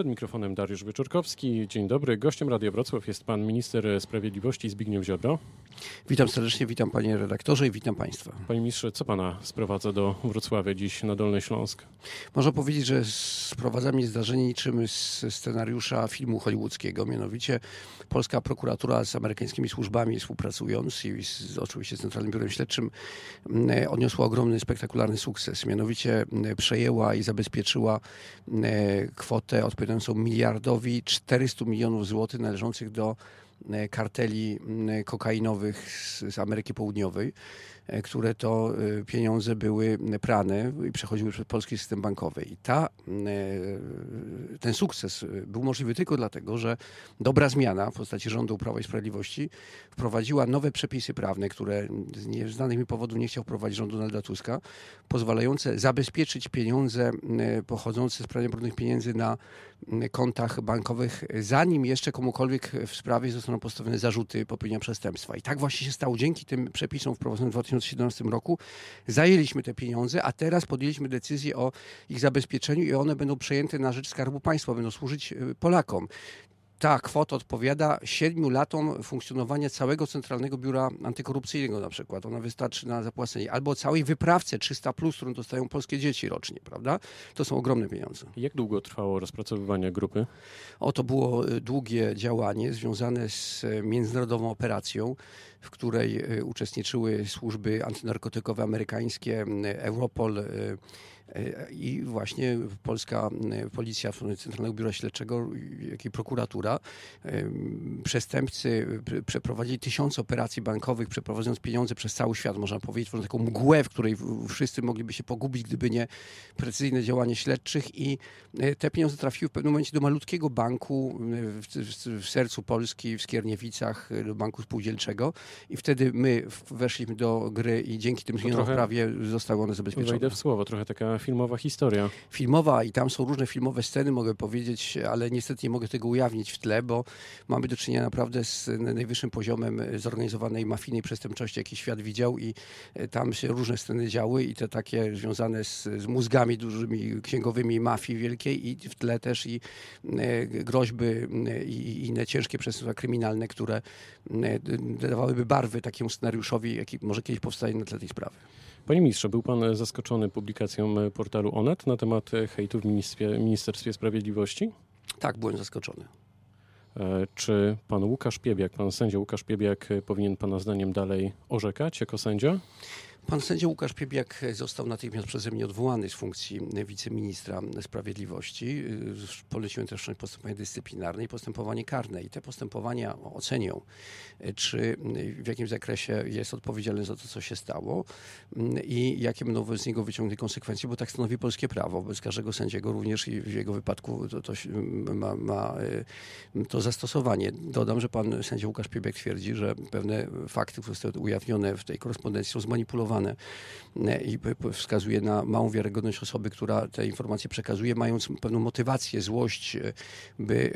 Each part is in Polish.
Przed mikrofonem Dariusz Wyczorkowski. Dzień dobry. Gościem Radia Wrocław jest pan minister sprawiedliwości Zbigniew Ziobro. Witam serdecznie, witam panie redaktorze i witam państwa. Panie ministrze, co pana sprowadza do Wrocławia dziś na Dolny Śląsk? Można powiedzieć, że sprowadza mnie zdarzenie niczym z scenariusza filmu hollywoodzkiego. Mianowicie polska prokuratura z amerykańskimi służbami współpracując i z, oczywiście z Centralnym Biurem Śledczym mm, odniosła ogromny, spektakularny sukces. Mianowicie mm, przejęła i zabezpieczyła mm, kwotę odpowiadającą miliardowi 400 milionów złotych należących do karteli kokainowych z, Ameryki Południowej, e, które to e, pieniądze były prane i przechodziły przez polski system bankowy. I ta, ten sukces był możliwy tylko dlatego, że dobra zmiana w postaci rządu Prawa i Sprawiedliwości wprowadziła nowe przepisy prawne, które z nieznanych mi powodów nie chciał wprowadzić rząd Donalda Tuska, pozwalające zabezpieczyć pieniądze pochodzące z prania brudnych pieniędzy na kontach bankowych, zanim jeszcze komukolwiek w sprawie zostaną postawione zarzuty popełnienia przestępstwa. I tak właśnie się stało. Dzięki tym przepisom wprowadzonym w 2017 roku zajęliśmy te pieniądze, a teraz podjęliśmy decyzję o ich zabezpieczeniu i one będą przejęte na rzecz Skarbu Państwa, będą służyć y, Polakom ta kwota odpowiada siedmiu latom funkcjonowania całego Centralnego Biura Antykorupcyjnego na przykład. Ona wystarczy na zapłacenie. Albo całej wyprawce 300+, plus, którą dostają polskie dzieci rocznie, prawda? To są ogromne pieniądze. Jak długo trwało rozpracowywanie grupy? O, to było y, długie działanie związane z y, międzynarodową operacją, w której y, uczestniczyły służby antynarkotykowe amerykańskie, Europol, i właśnie polska policja, Centralnego Biura Śledczego, jak i prokuratura, przestępcy przeprowadzili tysiące operacji bankowych, przeprowadząc pieniądze przez cały świat, można powiedzieć, taką mgłę, w której wszyscy mogliby się pogubić, gdyby nie precyzyjne działanie śledczych i e, te pieniądze trafiły w pewnym momencie do malutkiego banku w, w, w sercu Polski, w Skierniewicach, do banku spółdzielczego i wtedy my weszliśmy do gry i dzięki tym zmianom prawie zostały one zabezpieczone. Wejdę w słowo, trochę taka filmowa historia. Filmowa i tam są różne filmowe sceny, mogę powiedzieć, ale niestety nie mogę tego ujawnić w tle, bo mamy do czynienia naprawdę z najwyższym poziomem zorganizowanej mafijnej przestępczości, jaki świat widział i e, tam się różne sceny działy i te takie związane z, z mózgami dużymi, księgowymi mafii wielkiej i w tle też i e, groźby e, i inne ciężkie przestępstwa kryminalne, które dawałyby barwy takiemu scenariuszowi, jaki może kiedyś powstaje na tle tej sprawy. Panie ministrze, był pan zaskoczony publikacją portalu Onet na temat hejtu w Ministerstwie Sprawiedliwości? Tak, byłem zaskoczony. E, czy pan Łukasz Piebiak, pan sędzia Łukasz Piebiak powinien pana zdaniem dalej orzekać jako sędzia? Pan sędzia Łukasz Piebiak został natychmiast przeze mnie odwołany z funkcji wiceministra sprawiedliwości. Poleciłem też postępowanie dyscyplinarne i postępowanie karne. I te postępowania ocenią, czy w jakim zakresie jest odpowiedzialny za to, co się stało i jakie będą wobec niego wyciągnięte konsekwencje, bo tak stanowi polskie prawo. Wobec każdego sędziego również i w jego wypadku to, to ma, ma, to zastosowanie. Dodam, że pan sędzia Łukasz Piebiak twierdzi, że pewne fakty, które zostały ujawnione w tej korespondencji są zmanipulowane E, i wskazuje na małą wiarygodność osoby, która te informacje przekazuje, mając pewną motywację, złość, e, by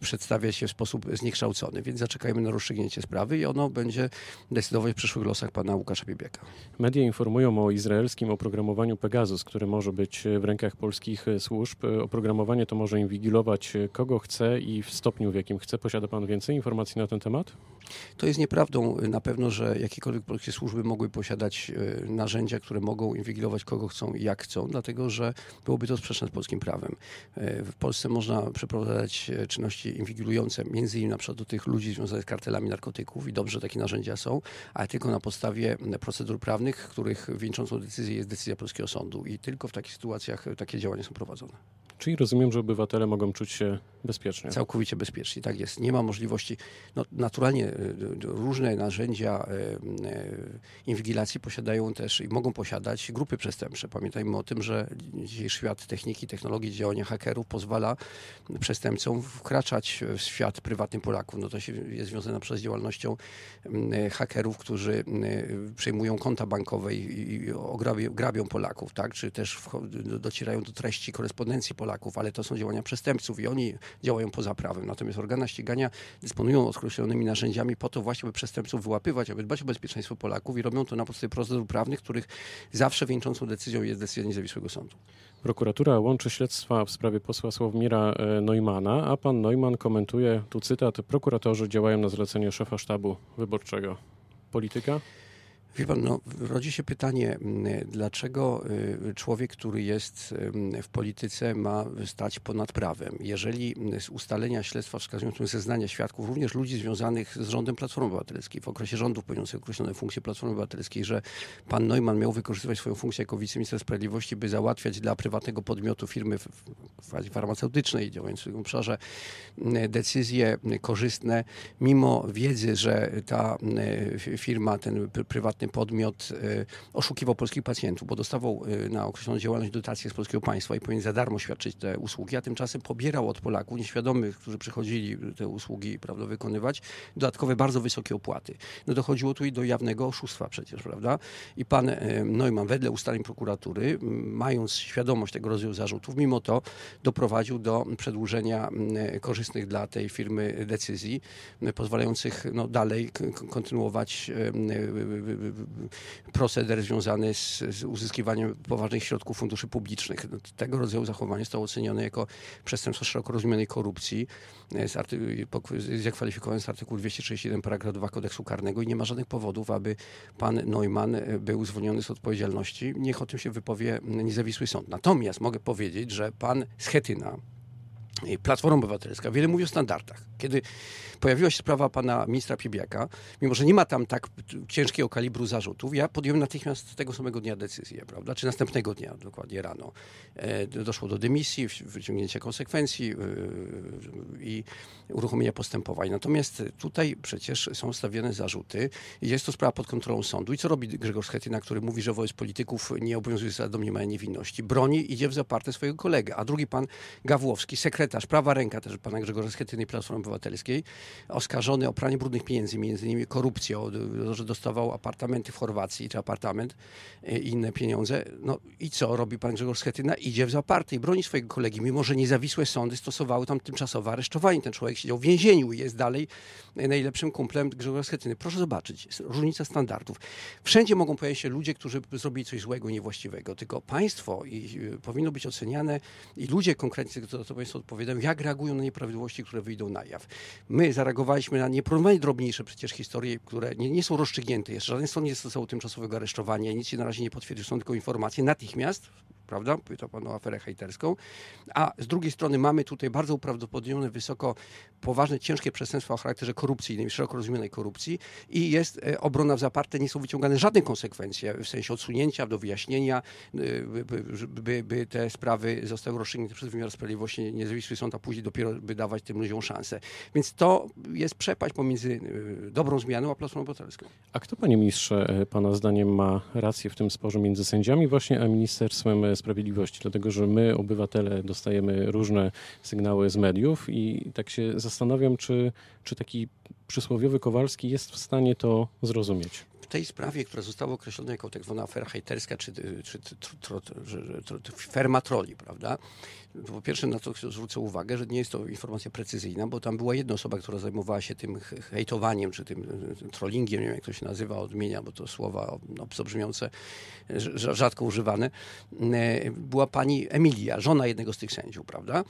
przedstawiać się w sposób zniekształcony. Więc zaczekajmy na rozstrzygnięcie sprawy i ono będzie decydować w przyszłych losach pana Łukasza Biebiaka. Media informują o izraelskim oprogramowaniu Pegasus, które może być w rękach polskich służb. Oprogramowanie to może inwigilować kogo chce i w stopniu, w jakim chce. Posiada pan więcej informacji na ten temat? To jest nieprawdą na pewno, że jakiekolwiek polskie służby mogły posiadać e, narzędzia, które mogą inwigilować kogo chcą i jak chcą, dlatego że byłoby to sprzeczne z polskim prawem. E, w Polsce można przeprowadzać e, czynności inwigilujące, między innymi na przykład do tych ludzi związanych z kartelami narkotyków i dobrze takie narzędzia są, ale tylko na podstawie procedur prawnych, których wieńczącą decyzję jest decyzja polskiego sądu i tylko w takich sytuacjach takie działania są prowadzone. Czyli rozumiem, że obywatele mogą czuć się bezpiecznie. Całkowicie bezpiecznie, tak jest. Nie ma możliwości. No, naturalnie y, y, różne narzędzia y, inwigilacji posiadają też i mogą posiadać grupy przestępcze. Pamiętajmy o tym, że dzisiejszy świat techniki, technologii, działania hakerów pozwala przestępcom wkraczać w świat prywatny Polaków. No to się jest związane przez działalnością hakerów, którzy przejmują konta bankowe i grabią Polaków, tak? czy też docierają do treści korespondencji Polaków Polaków, ale to są działania przestępców i oni działają poza prawem. Natomiast organa ścigania dysponują określonymi narzędziami po to właśnie, by przestępców wyłapywać, aby dbać o bezpieczeństwo Polaków i robią to na podstawie procedur prawnych, których zawsze wieńczącą decyzją jest decyzja niezawisłego sądu. Prokuratura łączy śledztwa w sprawie posła Sławomira e, Neumana, a pan Neumann komentuje, tu cytat, prokuratorzy działają na zlecenie szefa sztabu wyborczego. Polityka? Wie pan, no, rodzi się pytanie, mm, dlaczego y, człowiek, który jest w polityce, ma stać ponad prawem? Jeżeli mm, z ustalenia śledztwa wskazują zeznania świadków, również ludzi związanych z rządem Platformy Obywatelskiej, w okresie rządów pełniących określone funkcje Platformy Obywatelskiej, że pan Neumann miał wykorzystywać swoją funkcję jako wiceminister sprawiedliwości, by załatwiać dla prywatnego podmiotu firmy w fazie farmaceutycznej działającej w tym obszarze mm, decyzje korzystne, mimo wiedzy, że ta firma, ten prywatny podmiot y, oszukiwał polskich pacjentów, bo dostawał y, na określoną działalność dotacje z polskiego państwa i powinien za darmo świadczyć te usługi, a tymczasem pobierał od Polaków nieświadomych, którzy przychodzili te usługi prawda, wykonywać, dodatkowe bardzo wysokie opłaty. No dochodziło tu i do jawnego oszustwa przecież, prawda? I pan y, Neumann wedle ustaleń prokuratury, mając świadomość tego rodzaju zarzutów, mimo to doprowadził do przedłużenia korzystnych dla tej firmy decyzji, pozwalających no, dalej kontynuować proceder związany z, z, uzyskiwaniem poważnych środków funduszy publicznych. No, tego rodzaju zachowanie zostało ocenione jako przestępstwo szeroko rozumianej korupcji, e, zakwalifikowane z artykułu 231 paragraf 2 kodeksu karnego i nie ma żadnych powodów, aby pan Neumann e, był zwolniony z odpowiedzialności. Niech o tym się wypowie niezawisły sąd. Natomiast mogę powiedzieć, że pan Schetyna, Platforma Obywatelska wiele mówi o standardach. Kiedy pojawiła się sprawa pana ministra Piebiaka, mimo że nie ma tam tak ciężkiego kalibru zarzutów, ja podjąłem natychmiast tego samego dnia decyzję, prawda? Czy następnego dnia, dokładnie rano. E, doszło do dymisji, wyciągnięcia konsekwencji e, i uruchomienia postępowań. Natomiast tutaj przecież są stawiane zarzuty. Jest to sprawa pod kontrolą sądu. I co robi Grzegorz Schetyna, który mówi, że wobec polityków nie obowiązuje zasada domniemania niewinności? Broni, idzie w zaparte swojego kolegę. A drugi pan Gawłowski, sekretarz, prawa ręka też pana Grzegorza Schetyny Platformy Obywatelskiej, oskarżony o pranie brudnych pieniędzy, między innymi korupcję, że dostawał apartamenty w Chorwacji, czy apartament e, i inne pieniądze. No i co robi pan Grzegorz Schetyna? Idzie w zaparte i broni swojego kolegi, mimo że niezawisłe sądy stosowały tam tymczasowe aresztowanie. Ten człowiek siedział w więzieniu i jest dalej najlepszym kumplem Grzegorza Schetyny. Proszę zobaczyć, różnica standardów. Wszędzie mogą pojawić się ludzie, którzy zrobili coś złego, niewłaściwego, tylko państwo i, y, powinno być oceniane i ludzie konkretnie, za to państwo odpowiadają, jak reagują na nieprawidłowości, które wyjdą na jaw. My zareagowaliśmy na nieporównanie drobniejsze przecież historie, które nie, nie są rozstrzygnięte jeszcze. Żaden sąd nie stosował tymczasowego aresztowania, nic się na razie nie potwierdził, są tylko informacje. Natychmiast prawda? Pyta pan o aferę hejterską. A z drugiej strony mamy tutaj bardzo uprawdopodobnione wysoko poważne, ciężkie przestępstwa o charakterze korupcyjnym, szeroko rozumianej korupcji i jest e, obrona w zaparte, nie są wyciągane żadne konsekwencje w sensie odsunięcia do wyjaśnienia, e, by, by, te sprawy zostały rozstrzygnięte przez wymiar sprawiedliwości, niezawisły sąd, a później dopiero by dawać tym ludziom szansę. Więc to jest przepaść pomiędzy e, dobrą zmianą a Platformą Obywatelską. A kto, panie ministrze, pana zdaniem ma rację w tym sporze między sędziami właśnie, a ministerstwem Sprawiedliwości, dlatego że my, obywatele, dostajemy różne sygnały z mediów i tak się zastanawiam, czy, czy taki przysłowiowy Kowalski jest w stanie to zrozumieć tej sprawie, która została określona jako tak zwana afera hejterska, czy, czy, czy ferma troli, prawda? Po pierwsze na to zwrócę uwagę, że nie jest to informacja precyzyjna, bo tam była jedna osoba, która zajmowała się tym hejtowaniem, czy tym trollingiem, nie wiem jak to się nazywa, odmienia, bo to słowa obco brzmiące, rzadko używane. E, była pani Emilia, żona jednego z tych sędziów, prawda?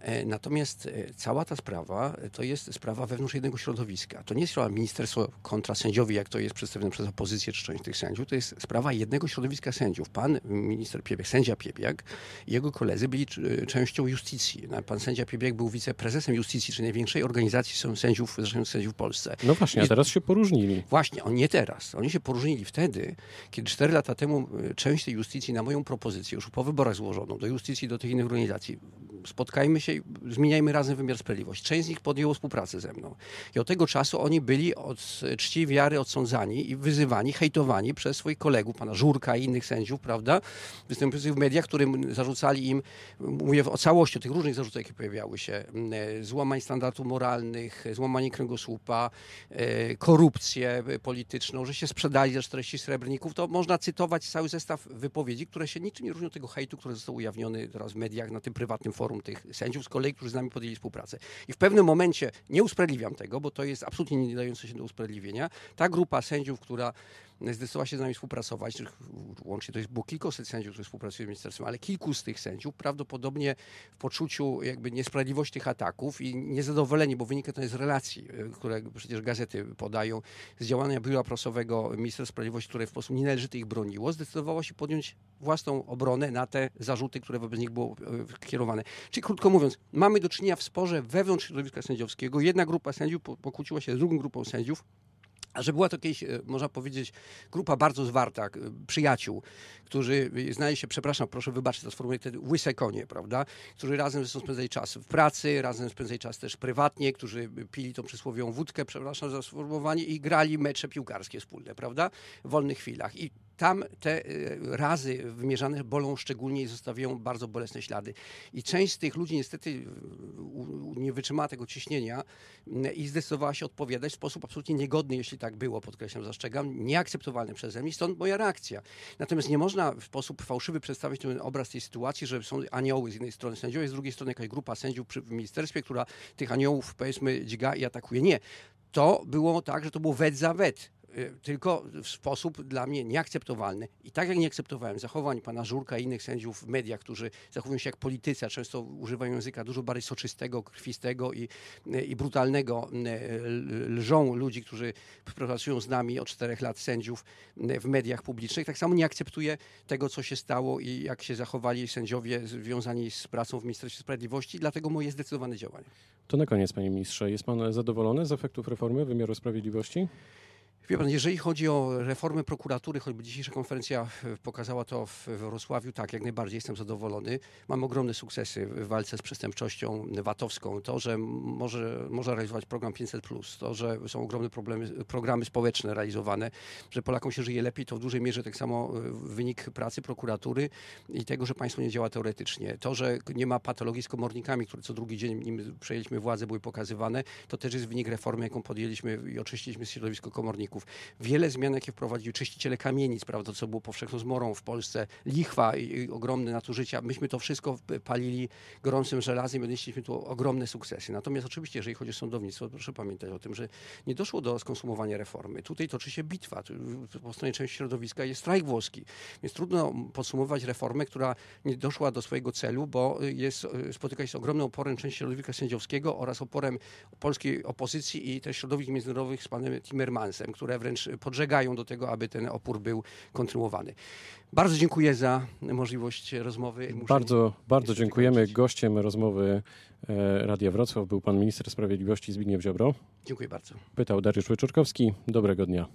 E, natomiast e, cała ta sprawa to jest sprawa wewnątrz jednego środowiska. To nie jest sprawa ministerstwo kontra sędziowi, jak to jest przedstawione przez opozycję czy część tych sędziów. To jest sprawa jednego środowiska sędziów. Pan minister Piebiak, sędzia Piebiak i jego koledzy byli częścią justicji. No, pan sędzia Piebiak był wiceprezesem justicji, czyli największej organizacji sędziów, zresztą sędziów w Polsce. No właśnie, a teraz się poróżnili. Właśnie, on nie teraz. Oni się poróżnili wtedy, kiedy cztery lata temu e, część tej justicji na moją propozycję, już po wyborach złożoną, do justicji, do tych innych organizacji, spotkajmy się i zmieniajmy razem wymiar sprawiedliwości. Część z nich podjęło współpracę ze mną. I od tego czasu oni byli od czci wiary odsądzani i wyzywani, hejtowani przez swoich kolegów, pana Żurka i innych sędziów, prawda, występujących w mediach, którym zarzucali im, mówię o całości, o tych różnych zarzutach, jakie pojawiały się, e, złamań standardów moralnych, złamanie kręgosłupa, e, korupcję polityczną, że się sprzedali za 40 srebrników, to można cytować cały zestaw wypowiedzi, które się niczym nie różnią od tego hejtu, który został ujawniony teraz w mediach na tym prywatnym forum tych sędziów z kolei, którzy z nami podjęli współpracę. I w pewnym momencie, nie usprawiedliwiam tego, bo to jest absolutnie nie dające się do usprawiedliwienia, ta grupa sędziów, która zdecydowała się z nami współpracować, łącznie to jest było kilkuset sędziów, którzy współpracują z ministerstwem, ale kilku z tych sędziów prawdopodobnie w poczuciu jakby niesprawiedliwości tych ataków i niezadowoleni, bo wynika to z relacji, e, które przecież gazety podają, z działania biura prasowego Ministerstwa Sprawiedliwości, które w sposób nienależyty ich broniło, zdecydowało się podjąć własną obronę na te zarzuty, które wobec nich było e, kierowane. Czyli krótko mówiąc, mamy do czynienia w sporze wewnątrz środowiska sędziowskiego. Jedna grupa sędziów pokłóciła się z drugą grupą sędziów, a że była to kiedyś, e, można powiedzieć, grupa bardzo zwarta, przyjaciół, którzy e, znali się, przepraszam, proszę wybaczyć to sformułowanie, te łyse konie, prawda, którzy razem zresztą spędzali czas w pracy, razem spędzali czas też prywatnie, którzy pili tą przysłowiową wódkę, przepraszam za sformułowanie, i grali mecze piłkarskie wspólne, prawda, w wolnych chwilach. I tam te y, razy wymierzane bolą szczególnie i zostawiają bardzo bolesne ślady. I część z tych ludzi niestety y, nie wytrzymała tego ciśnienia y, i zdecydowała się odpowiadać w sposób absolutnie niegodny, jeśli tak było, podkreślam, zastrzegam, nieakceptowalny przeze mnie, stąd moja reakcja. Natomiast nie można w sposób fałszywy przedstawić ten obraz tej sytuacji, że są anioły z jednej strony sędziowie, z drugiej strony jakaś grupa sędziów w ministerstwie, która tych aniołów, powiedzmy, dźga i atakuje. Nie. To było tak, że to było wet za wet tylko w sposób dla mnie nieakceptowalny. I tak jak nie akceptowałem zachowań pana Żurka i innych sędziów w mediach, którzy zachowują się jak politycy, a często używają języka dużo bardziej soczystego, krwistego i, y, i brutalnego, y, lżą ludzi, którzy pracują z nami od czterech lat sędziów w mediach publicznych. Tak samo nie akceptuję tego, co się stało i jak się zachowali sędziowie związani z pracą w Ministerstwie Sprawiedliwości, dlatego moje zdecydowane działanie. To na koniec, panie ministrze, jest pan zadowolony z efektów reformy wymiaru sprawiedliwości? Wie pan, jeżeli chodzi o reformę prokuratury, choćby dzisiejsza konferencja pokazała to w Wrocławiu, tak, jak najbardziej jestem zadowolony. Mam ogromne sukcesy w walce z przestępczością VAT-owską. To, że może, można realizować program 500+, to, że są ogromne problemy, programy społeczne realizowane, że Polakom się żyje lepiej, to w dużej mierze tak samo e, wynik pracy prokuratury i tego, że państwo nie działa teoretycznie. To, że nie ma patologii z komornikami, które co drugi dzień, nim przejęliśmy władzę, były pokazywane, to też jest wynik reformy, jaką podjęliśmy i oczyściliśmy środowisko komorników Wiele zmian, jakie wprowadzili czyściciele kamienic, prawda, co było powszechną zmorą w Polsce, lichwa i, ogromne nadużycia. Myśmy to wszystko palili gorącym żelazem i odnieśliśmy tu ogromne sukcesy. Natomiast oczywiście, jeżeli chodzi o sądownictwo, proszę pamiętać o tym, że nie doszło do skonsumowania reformy. Tutaj toczy się bitwa. Po stronie części środowiska jest strajk włoski. Więc trudno podsumować reformę, która nie doszła do swojego celu, bo jest, spotyka się z ogromnym oporem części środowiska sędziowskiego oraz oporem polskiej opozycji i też środowisk międzynarodowych z panem Timmermansem, który które wręcz podżegają do tego, aby ten opór był kontynuowany. Bardzo dziękuję za możliwość rozmowy. Muszę bardzo, bardzo dziękujemy. Gościem rozmowy e, Radia Wrocław był pan minister sprawiedliwości Zbigniew Ziobro. Dziękuję bardzo. Pytał Dariusz Wyczorkowski. Dobrego dnia.